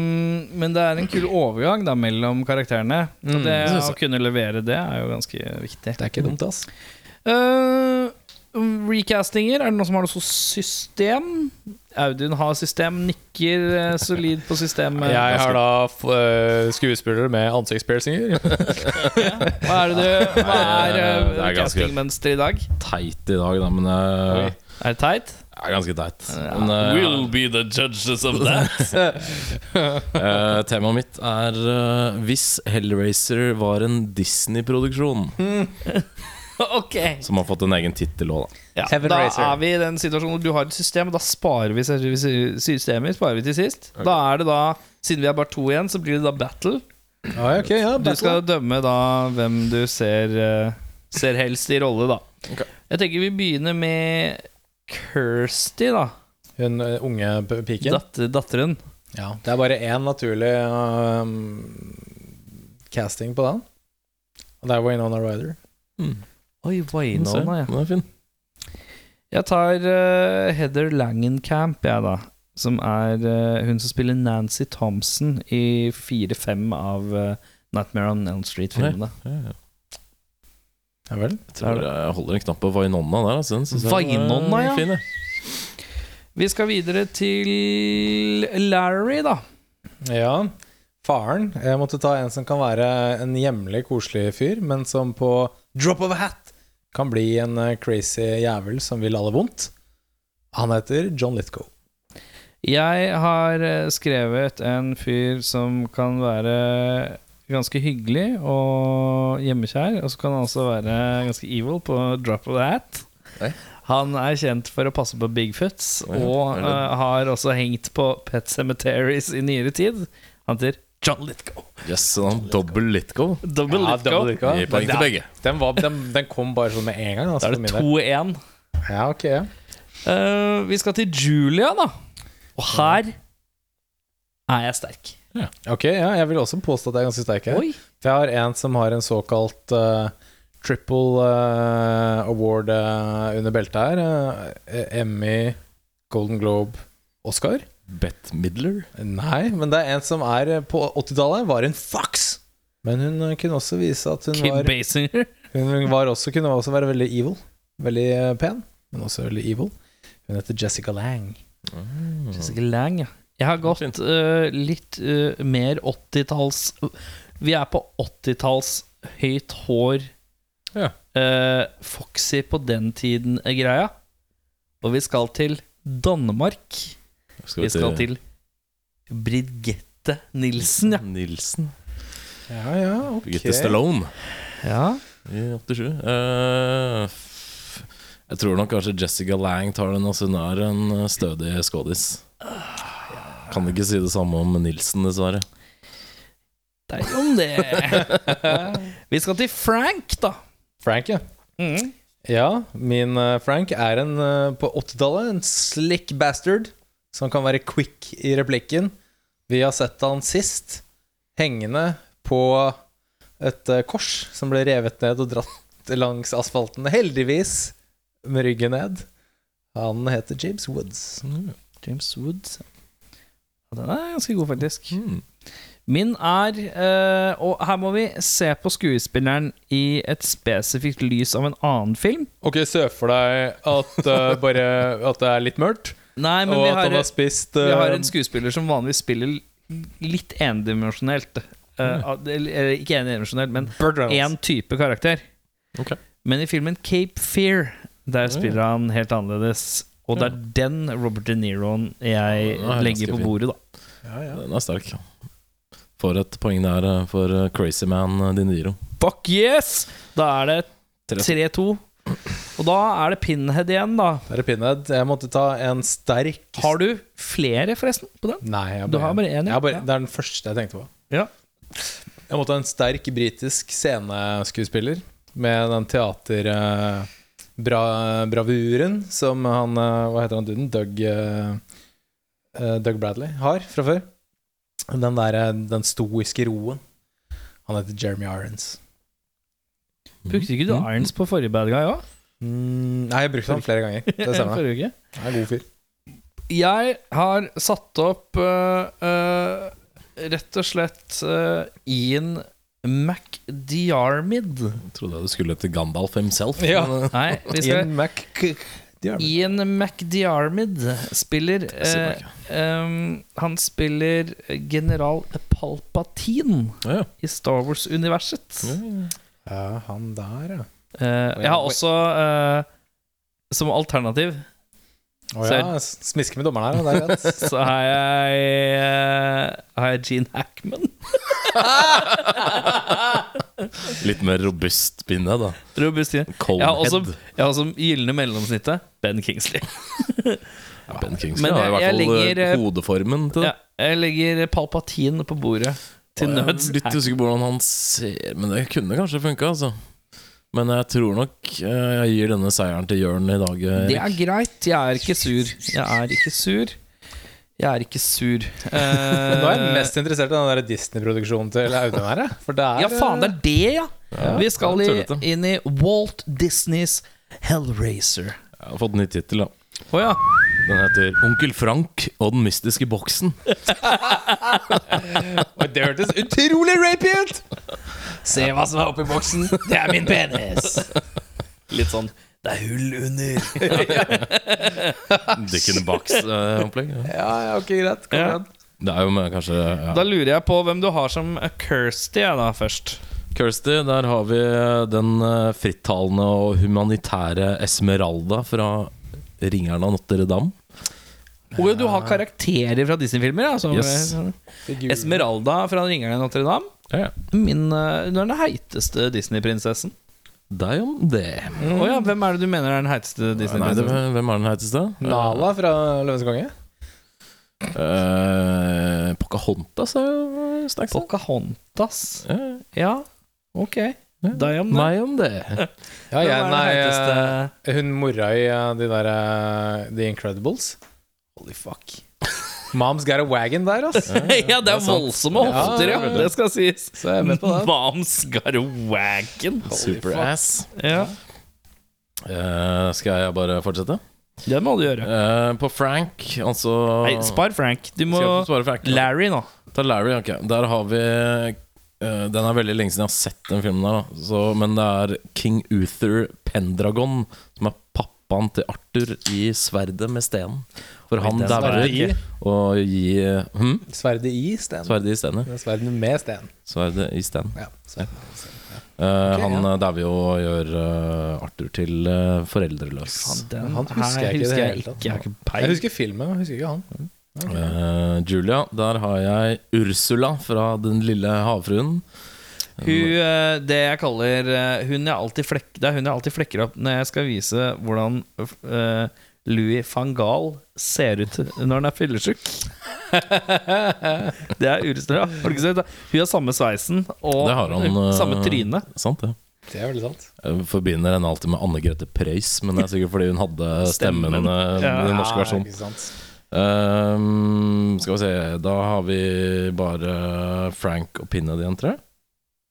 men det er en kul overgang da mellom karakterene. Og Mm, det det å kunne levere det er jo ganske viktig. Det er ikke dumt, ass. Uh, recastinger, er det noen som har noe system? Audun har system, nikker uh, solid på systemet. Jeg har da uh, skuespillere med ansiktspiercinger. Hva er det du Hva er uh, er castingmønsteret i dag? Teit i dag, da, men eh, Er det teit? Det er ganske teit. Men, uh, We'll be the judges of that. uh, temaet mitt er uh, hvis Hellraiser var en Disney-produksjon, ok. som har fått en egen tittel òg, da. Ja, Heaven da Racer. er vi i den situasjonen hvor du har et system, og da sparer vi systemet sparer vi til sist. Da er det da, siden vi er bare to igjen, så blir det da battle. Ja, ok, ja, Du skal dømme da hvem du ser, eh, ser helst i rolle, da. Ok. Jeg tenker vi begynner med Kirsty, da. Hun eh, unge piken. Dat datteren. Ja, det er bare én naturlig um, casting på den. Og det er Winona Ryder. Oi, Waynona, ja. Den er fin. Jeg tar uh, Heather Langenkamp, jeg, da. Som er uh, hun som spiller Nancy Thompson i fire-fem av Nightmare on Elm Street-filmene. Ja, ja. Ja vel. Jeg tror jeg holder en knapp på Vainonna der. Altså. Vainonna, ja. Fin. Vi skal videre til Larry, da. Ja. Faren. Jeg måtte ta en som kan være en hjemlig, koselig fyr, men som på drop of a hat kan bli en eh, crazy jævel som vil alle vondt. Han heter John Litko Jeg har eh, skrevet en fyr som kan være ganske hyggelig og hjemmekjær, og så kan han også være ganske evil på drop of the hat. Nei. Han er kjent for å passe på Bigfoots, og uh, har også hengt på Pet Cemeteries i nyere tid. Han heter John Litko. Yes, sånn dobbel Litgo. Double Ja. Litko. Lithgow. Poeng til begge. Den, var, den, den kom bare sånn med en gang. Da Altså, er det 2-1. Ja, ok, ja. Uh, vi skal til Julia, da. Og her er jeg sterk. Ok, ja, jeg vil også påstå at jeg er ganske sterk her. Oi. Jeg har en som har en såkalt uh, triple uh, award uh, under beltet her. Emmy, Golden Globe, Oscar. Bette Midler. Nei, men det er en som er på 80-tallet var en fox. Men hun kunne også vise at hun Kim var, Basinger. hun var også, kunne også være veldig evil. Veldig pen, men også veldig evil. Hun heter Jessica Lang. Jessica Lang, ja. Jeg har gått eh, litt uh, mer 80-talls Vi er på 80-talls høyt hår, Ja. uh, Foxy på den tiden-greia. Og vi skal til Danmark. Vi skal til Brigette Nilsen, ja. Nilsen. Ja, ja, ok. Birgitte Stallone ja. i 87. Eh, jeg tror nok kanskje Jessica Lang tar den, altså hun er en stødig skådis. Kan ikke si det samme om Nilsen, dessverre. Det er jo om det. Vi skal til Frank, da. Frank, ja. Mm. Ja, min eh, Frank er en eh, på 80-tallet en slick bastard som kan være quick i replikken. Vi har sett han sist hengende på et eh, kors som ble revet ned og dratt langs asfalten. Heldigvis med ryggen ned. Han heter James Woods. James Woods. Ja, den er ganske god, faktisk. Mm. Min er eh, Og her må vi se på skuespilleren i et spesifikt lys av en annen film. Ok, se for deg at, eh, bare, at det er litt mørkt, Nei, men og vi at har, han har spist vi har eh, en skuespiller som vanligvis spiller litt endimensjonelt. Eh, av- eller ikke endimensjonelt, men Burt Reynolds. én type karakter. Ok. Men i filmen Cape Fear, der spiller han helt annerledes. Og det er den Robert De Niroen jeg Ja, er legger på bordet, da. Ja, ja. Den er sterk. For et poeng der er for eh, Crazy Man De Niro. Fuck yes! Da er det 3-2. Og da er det Pinhead igjen, da. Det er Pinhead. Jeg måtte ta en sterk Har du flere, forresten, på den? Nei, jeg Du har bare én, ja. bare. Det er den første jeg tenkte på. Ja. Jeg måtte ha en sterk britisk sceneskuespiller med den teaterbravuren som han eh, Hva heter han duden? Doug eh, Doug Bradley har fra før. Den der, den stoiske roen. Han heter Jeremy Irons. Brukte ikke du Irons på forrige bad guy òg? Mm, nei, jeg brukte han flere ganger. Det stemmer. Han er en god fyr. Jeg har satt opp uh, uh, rett og slett uh, Ian McDiarmid. Trodde jeg du skulle til Gandalf himself. Ja. eh, Nei, vi skal Ian Mac... Ian McDiarmid spiller eh, øh, Han spiller general Palpatine Ja, ja. i Star Wars-universet. Ja, han der, ja. Eh, jeg har også eh, som alternativ Å ja, smiske med dommeren her. Er så har jeg øh, Har jeg Gene Hackman. Litt mer robust pinne, da. Robust, ja. Cold har også, head. har som gylne mellomsnittet Ben Kingsley. Ben Kingsley Men har i hvert fall eh, legger, eh, hodeformen til det. Ja, jeg legger Palpatine på bordet til nøds. Litt usikker på hvordan han ser Men det kunne kanskje funka, altså. Men jeg tror nok eh, jeg gir denne seieren til Jørn i dag. Erik. Det er greit. Jeg er ikke sur. Jeg er ikke sur. Jeg er ikke sur. Men nå er jeg mest interessert i den der Disney-produksjonen til Audun her. For det er ja, faen, det er det, ja! Ja, Vi skal i, inn i Walt Disneys Hellraiser. Jeg har fått ny tittel, da. Oh, ja. Den heter 'Onkel Frank og den mystiske boksen'. Og det hørtes utrolig rapey ut! Se hva som er oppi boksen. Det er min penis. Litt sånn Det er hull under. Dick in the box-opplegg. ja. Ja, ja, ok, greit. Kom Ja. igjen. Det er jo med kanskje ja. Da lurer jeg på hvem du har som Kirsty, da, først. Kirsty, der har vi den eh, frittalende og humanitære Esmeralda fra Ringeren av Notre-Dame. Og du har karakterer fra Disney-filmer. Ja, som- Yes. Esmeralda fra Ringeren av Notre-Dame. Ja, ja. Min, eh, Hun er den heiteste Disney-prinsessen. Deg om det. Å ja, hvem er det du mener er den heiteste Disney-prinsessen? hvem er den heiteste? Nala fra Løvenes konge. Uh, Pocahontas er jo sterkt. Pocahontas. Ja, Ja, ok. Deg om det. Meg om det. Ja, Hvem jeg, den nei, heiteste? eh, hun mora i eh, de der eh, The Incredibles. Holy fuck. Mom's got a wagon der, ass. ja, det er voldsomme hofter, ja. det skal sies. Så jeg er med på det. Moms got a wagon. Superass. Ja, Uh, skal jeg bare fortsette? det må du gjøre. Uh, på Frank, altså Nei, spar Frank. Du må spare Frank? Larry nå. Ta Larry, ok. Der har vi uh, Den er veldig lenge siden jeg har sett den filmen, der, da. Så, men det er King Uther Pendragon som er pappaen til Arthur i Sverdet med stenen. For han dauer Sverdet i. og gi hm? Sverdet i sten. Sverdet i. Det er Sverdet med sten. Sverdet i sten. Ja, så. Eh, Ok, han ja. dauer jo og gjør uh, Arthur til uh, foreldreløs. Den Han husker jeg ikke det husker jeg hele tatt. ikke. Jeg ikke Jeg husker filmen, men jeg husker ikke han. Eh, Julia, der har jeg Ursula fra Den lille havfruen. Hun, eh, det jeg kaller eh, hun jeg alltid flek, Det er hun jeg alltid flekker opp når jeg skal vise hvordan eh, Louis van Gaal ser ut når han er fyllesyk. det er urestrø. Har du ikke sett det? Hun har samme sveisen og Det har han, eh, samme tryne. Sant, det. Det er veldig sant. Jeg forbinder henne alltid med Anne Grete Preus, men det er sikkert fordi hun hadde stemmen, Stemmen. eh, i den norske versjonen. Um. Ehm, skal vi se, da har vi bare Frank og Pinned igjen, tror jeg.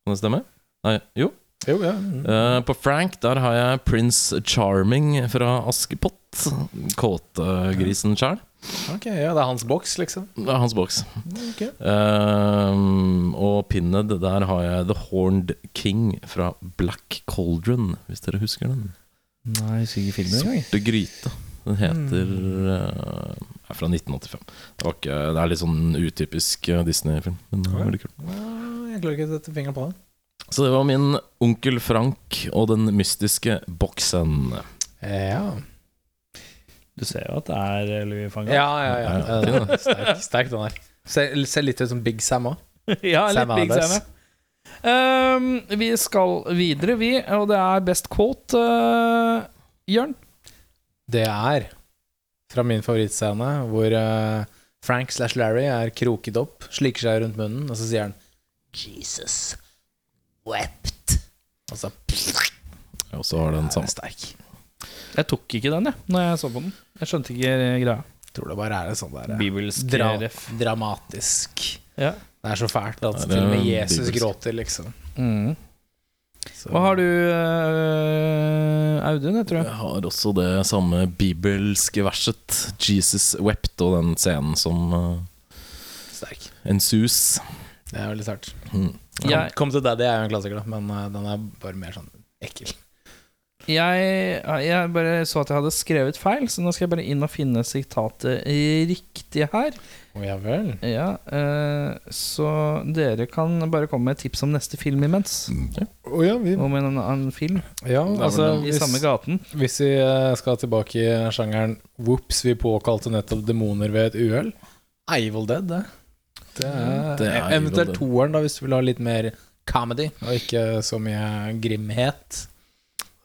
Kan det stemme? Nei, jo. Jo, ja. Eh, på Frank der har jeg Prince Charming fra Askepott. Kåtegrisen sjæl. Ok, ja, det er hans boks, liksom. Det er hans boks. Ok. Ehm, og Pinned, der har jeg The Horned King fra Black Cauldron, hvis dere husker den. Nei, ikke filmen engang. Sorte gryte. Den heter eh, er fra 1985. Det, ikke, det er litt sånn utypisk Disney-film, men det er veldig kult. Jeg klarer ikke å sette fingeren på det. Så det var min onkel Frank og den mystiske boksen. Ja, Du ser jo at det er eh, Louis Fanga. Gaal. ja, ja. ja. Ja, ja. Sterk, sterk den der. Ser, ser litt ut som Big Sam òg. ja litt Sam Big Sam. ja. Ehm, vi skal videre, vi, og det er best quote. uh, Jørn? Det er fra min favorittscene, hvor uh, Frank slash Larry er kroket opp, slikker seg rundt munnen, og så sier han Jesus wept. Og så har den samme. sterk. Jeg tok ikke den, jeg, når jeg så på den. Jeg skjønte ikke greia. Tror det bare er en sånn der eh, Bibelsk dra ref. dramatisk. Ja. Det er så fælt at til og med Jesus bibelsk. gråter, liksom. Mm. Så- Hva har du, uh, Audun? Jeg tror Jeg har også det samme bibelske verset. Jesus wept og den scenen som uh, Sterk. en sus. Det er veldig sterkt. Mm. Jeg, kom til Daddy er jo en klassiker, da, men uh, den er bare mer sånn ekkel. jeg, jeg bare så at jeg hadde skrevet feil, så nå skal jeg bare inn og finne sitatet riktig her. Oh, ja vel. Ja, uh, Så dere kan bare komme med et tips om neste film imens. Å ja, vi Om en annen film Ja, altså i hvis, samme gaten. hvis vi eh, skal tilbake i sjangeren Whoops, vi påkalte nettopp demoner ved et uhell. Evil Dead, det. Det er, Det er eventuelt toeren, da, hvis du vil ha litt mer comedy, og ikke så mye grimhet.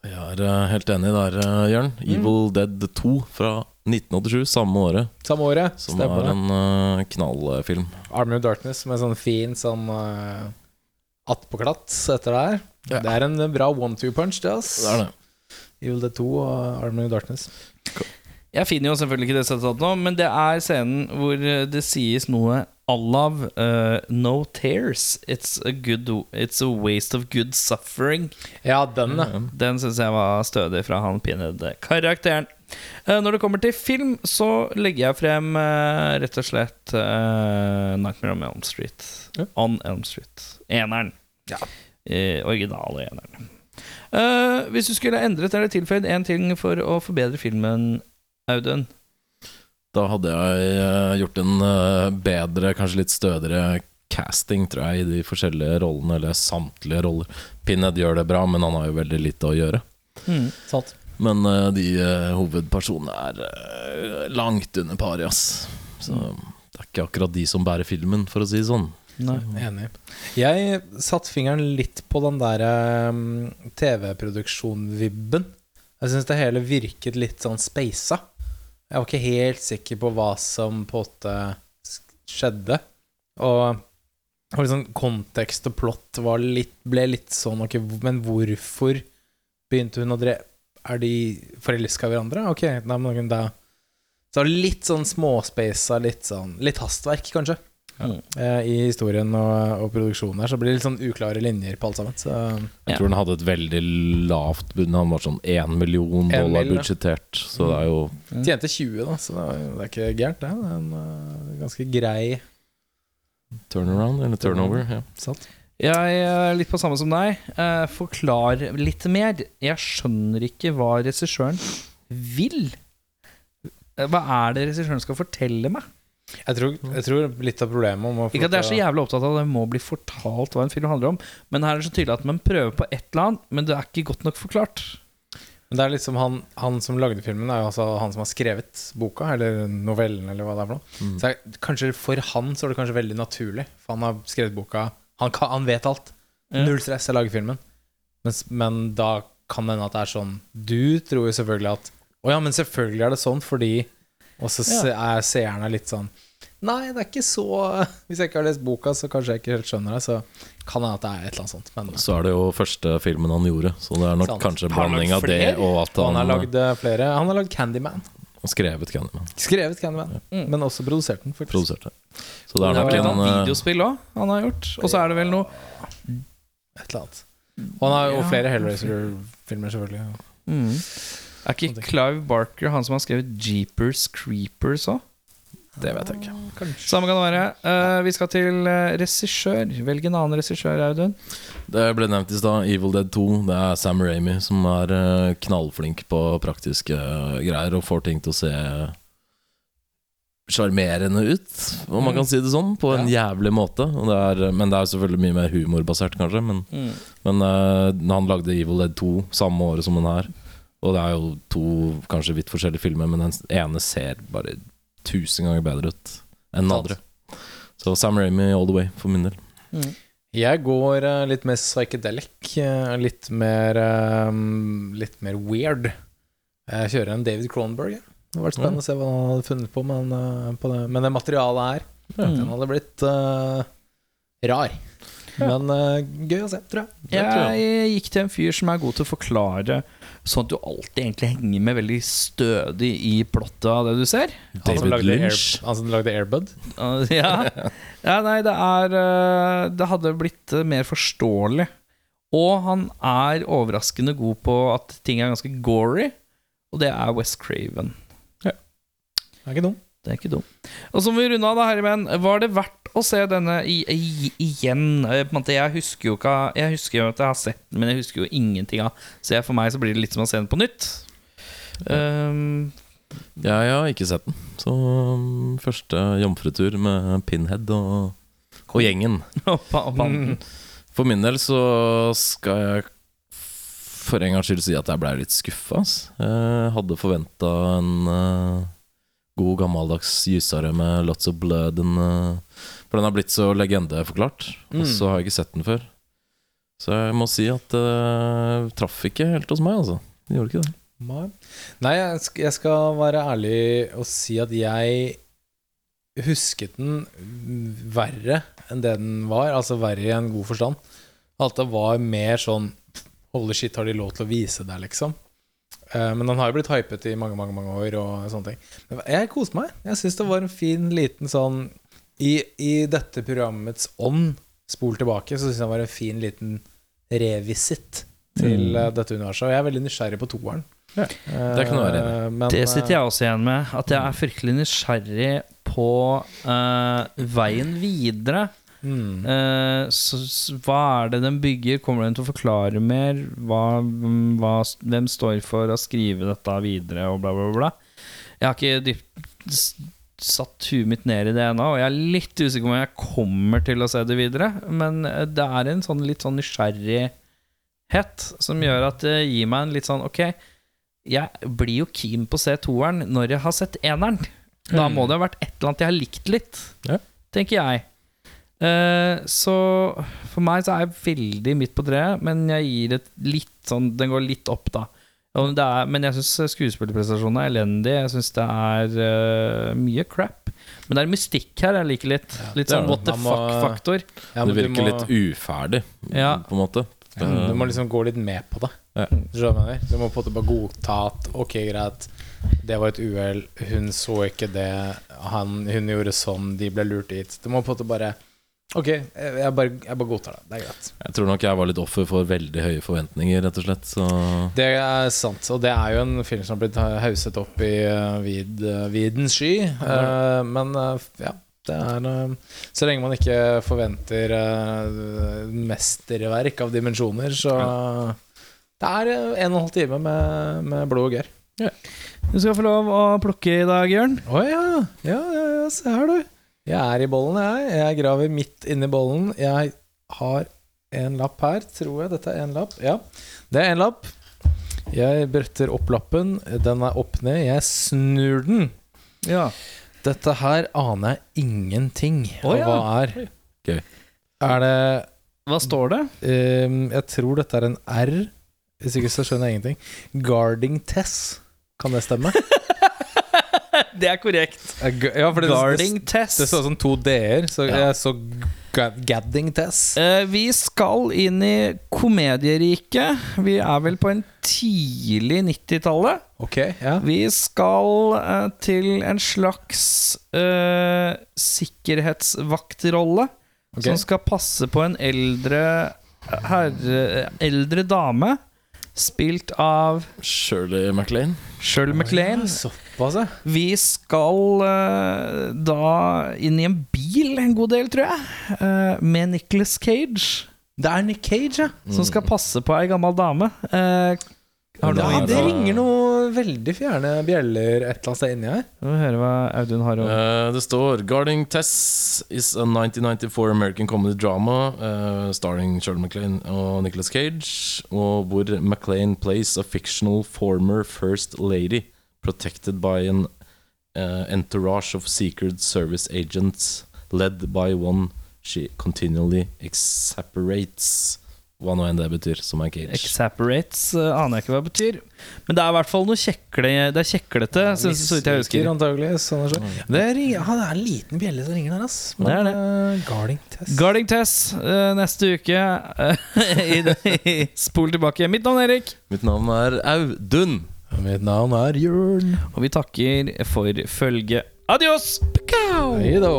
Jeg er eh, helt enig der, Jørn. Jørn. Evil Dead 2 fra 1987, samme året. Samme året. Som Stemmer er en uh, knallfilm. Army of Darkness med sånn fin sånn uh, attpåklatt etter det her. Ja. Det er en bra one-two punch, det, ass. Det er det. Evil Dead 2 og Army of Darkness. Cool. Jeg finner jo selvfølgelig ikke det sitatet nå, men det er scenen hvor eh, det sies noe Allav uh, No tears. It's a, good, it's a waste of good suffering. Ja, den, mm. Den syns jeg var stødig fra han Pinhead-karakteren. Uh, når det kommer til film, så legger jeg frem uh, rett og slett uh, Nightmare on Elm Street. Ja. On Elm Street. Eneren. Ja. Eh, originale eneren. Eh, hvis du skulle endret eller tilføyd én ting for å forbedre filmen, Audun Da hadde jeg eh, gjort en eh, bedre, kanskje litt stødigere casting, tror jeg, i de forskjellige rollene, eller samtlige roller. Pinhead gjør det bra, men han har jo veldig lite å gjøre. mm. Sant. Men uh, de uh, hovedpersonene er uh, langt under pari, ass. Så det er ikke akkurat de som bærer filmen, for å si det sånn. Nei. Enig. Jeg satte fingeren litt på den der um, TV-produksjon-vibben. Jeg syns det hele virket litt sånn speisa. Jeg var ikke helt sikker på hva som på en måte skjedde. Og, og liksom kontekst og plott litt, ble litt sånn okay, Men hvorfor begynte hun å drepe Er de forelska i hverandre? Ok, nei, men da Så litt sånn småspeisa, litt sånn Litt hastverk, kanskje Mm. i historien og, og produksjonen her, så blir det litt sånn uklare linjer på alt sammen. Så Jeg tror den hadde et veldig lavt bunn. Han var sånn 1 million dollar mil, budsjettert. Så det er jo tjente 20, da, så det er, det er ikke gærent, det. Det er en uh, ganske grei turnaround, eller turnover. Ja. satt. Jeg er litt på samme som deg. Eh, forklar litt mer. Jeg skjønner ikke hva regissøren vil. Eh, Hva er det regissøren skal fortelle meg? Jeg tror, jeg tror litt av problemet om å Ikke at jeg er så jævlig opptatt av at det må bli fortalt hva en film handler om, men her er det så tydelig at man prøver på et eller annet, men det er ikke godt nok forklart. Men det er liksom han, han som lagde filmen, er jo altså han som har skrevet boka, eller novellen, eller hva det er for noe. Mm. Så jeg, kanskje for han så er det kanskje veldig naturlig, for han har skrevet boka Han, kan, han vet alt. Ja. Null stress, jeg lager filmen. Men, men da kan det hende at det er sånn Du tror jo selvfølgelig at Å ja, men selvfølgelig er det sånn, fordi Og så er seerne litt sånn Nei, det er ikke så Hvis jeg ikke har lest boka, så kanskje jeg ikke helt skjønner det. Så kan det hende at det er et eller annet sånt. Men Så er det jo første filmen han gjorde, så det er nok Sant. kanskje en blanding av det og at han, han har lagd eh, flere. Han har lagd Candyman. Og skrevet Candyman. Skrevet Candyman, men også produsert den. faktisk Produserte. Så det er nok en eh, videospill òg han har gjort. Og så er det vel noe Et eller annet. Og han har jo Ja. flere Hellraiser-filmer, selvfølgelig. mm. Er ikke Clive Barker han som har skrevet Jeepers Creepers òg? Det vet jeg ikke. Samme kan det være. Uh, vi skal til uh, regissør. Velg en annen regissør, Audun. Det ble nevnt i stad, Evil Dead 2. Det er Sam Ramy som er eh, knallflink på praktiske eh, greier og får ting til å se sjarmerende ut, om man kan si det sånn, på en jævlig måte. Og det er, men det er selvfølgelig mye mer humorbasert, kanskje. Men, men eh, han lagde Evil Dead 2 samme året som den her. Og det er jo to kanskje vidt forskjellige filmer, men den ene ser bare tusen ganger bedre ut enn den andre. Så Sam Ramy all the way, for min del. Jeg går eh, litt mer psychedelic. eh, litt mer eh, Litt mer weird. Jeg kjører en David Cronenberg. jeg. Det hadde vært spennende å se hva han hadde funnet på, men, på det. men det materialet her Den hadde blitt rar. Men eh, gøy å se, tror jeg. Jeg, tror jeg. Jeg gikk til en fyr som er god til å forklare sånn at du alltid egentlig henger med veldig stødig i plottet av det du ser. Han som lagde, Air, Lynch. han som lagde Airbud. Uh, ja. ja, nei, det er uh, Det hadde blitt uh, mer forståelig. Og han er overraskende god på at ting er ganske gory, og det er West Craven. Ja. Det er ikke dum. Det er ikke dumt. Og så må vi runde av, da, herremenn. Var det verdt å se denne i, i, igjen? Eh, På en måte, jeg husker jo ikke Jeg husker jo at jeg har sett den, men jeg husker jo ingenting av Så jeg, for meg så blir det litt som å se den på nytt. Um, Ja, jeg har ikke sett den. Så um, første jomfrutur med Pinhead og, og gjengen. For min del så skal jeg for en gangs skyld si at jeg ble litt skuffa. Jeg hadde forventa en eh, god gammeldags gysere med lots of blood. En, eh, for den har blitt så legendeforklart, og Mm. så har jeg ikke sett den før. Så jeg må si at det traff ikke helt hos meg, altså. Det gjorde ikke det. Nei, Nei jeg, skal være ærlig og si at jeg husket den verre enn det den var. Altså verre i en god forstand. At det var mer sånn Holy shit, har de lov til å vise deg, liksom? Eh, men han har jo blitt hypet i mange, mange mange år. Og sånne ting Men jeg koste meg. Jeg syns det var en fin, liten sånn I, i dette programmets ånd, spol tilbake, så syns jeg det var en fin, liten revisit til Mm. eh, dette universet. Og jeg er veldig nysgjerrig på toeren. Det kan du være enig Eh, men, Det sitter jeg også igjen med. At jeg er fryktelig nysgjerrig på uh, veien videre. Mm. Eh, så, hva er det den bygger? Kommer den til å forklare mer? Hva, mm, hva, hvem står for å skrive dette videre, og bla, bla, bla? Jeg har ikke dypt, satt huet mitt ned i det ennå, og jeg er litt usikker på om jeg kommer til å se det videre. Men eh, det er en sånn litt sånn nysgjerrighet som gjør at det gir meg en litt sånn Ok, jeg blir jo keen på å se toeren når jeg har sett eneren. Da må det ha vært et eller annet jeg har likt litt, Ja. tenker jeg. Eh, så for meg så er jeg veldig midt på treet, men jeg gir et litt sånn Den går litt opp, da. Det er, men jeg syns skuespillerprestasjonen er elendig. Jeg syns det er uh, mye crap. Men det er mystikk her jeg liker litt. Litt sånn det. what the fuck-faktor. Ja, det virker må- litt uferdig, Ja. på en måte. Ja, du må liksom gå litt med på det. Ja. Du? Du må på en måte bare godta at ok, greit, det var et uhell, hun så ikke det, han, hun gjorde sånn, de ble lurt dit. Du må på en måte bare Ok, jeg, bare, jeg bare godtar det. Det er greit. Jeg tror nok jeg var litt offer for veldig høye forventninger, rett og slett. Så Det er sant, og det er jo en film som har blitt hauset opp i uh, vid, uh, videns sky. Eh, men eh, ja, det er eh, Så lenge man ikke forventer mesterverk av dimensjoner, så Det er eh, en og en halv time med, med blod og gørr. Du skal få lov å plukke i dag, Jørn. Å ja. ja. Ja, ja, se her, du. Jeg er i bollen, jeg. Jeg graver midt inni bollen. Jeg har en lapp her, tror jeg. Dette er en lapp. Ja, det er en lapp. Jeg bretter opp lappen. Den er opp ned. Jeg snur den. Ja. Dette her aner jeg ingenting av ja. hva er. Gøy. Er det Hva står det? Um, Jeg tror dette er en R. Hvis ikke så skjønner jeg ingenting. Guarding Tess. Kan det stemme? Det er korrekt. Ja, for det, Guarding Tess. det står sånn to d-er, så Ja. jeg så Gadding Tess. Uh, vi skal inn i komedieriket. Vi er vel på en tidlig 90-tallet. Okay, ja. Vi skal uh, til en slags uh, sikkerhetsvaktrolle okay. som skal passe på en eldre herre Eldre dame, spilt av Shirley MacLaine. Shirley MacLaine. Såpass, ja. Vi skal uh, da inn i en bil en god del, tror jeg, uh, med Nicholas Cage. Det er Nick Cage, ja. Som skal passe på ei gammel dame. Uh, har du Ja, noe det ringer noe veldig fjerne bjeller et eller annet sted inni her. Vi må høre hva Audun har å uh, det står 'Guarding Tess is a 1994 American comedy drama uh, starring Shirley MacLaine og Nicholas Cage, og hvor MacLaine plays a fictional former first lady protected by an uh, entourage of secret service agents led by one she continually exasperates. Hva nå enn det betyr, som er Cage. Exapparates uh, aner jeg ikke hva det betyr. Men det er i hvert fall noe kjekle, Det er kjeklete, så, så vidt jeg husker. Antagelig, sånn så. Det, er, ja, det er en liten bjelle som ringer der, ass. Det er det. Uh, guarding Tess. Guarding Tess uh, neste uke. eh, spol tilbake. Mitt navn er Erik, Mitt navn er Audun. Mitt navn er Jørn. og vi takker for følget. Adios! Pekau! Hei da.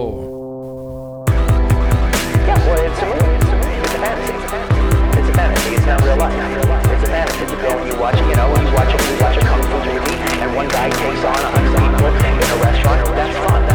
It's not real life. It's a fantasy. You go and you watch, you know, you watch it. you watch a kung fu movie, and one guy takes on a hundred people in a restaurant. That's fun.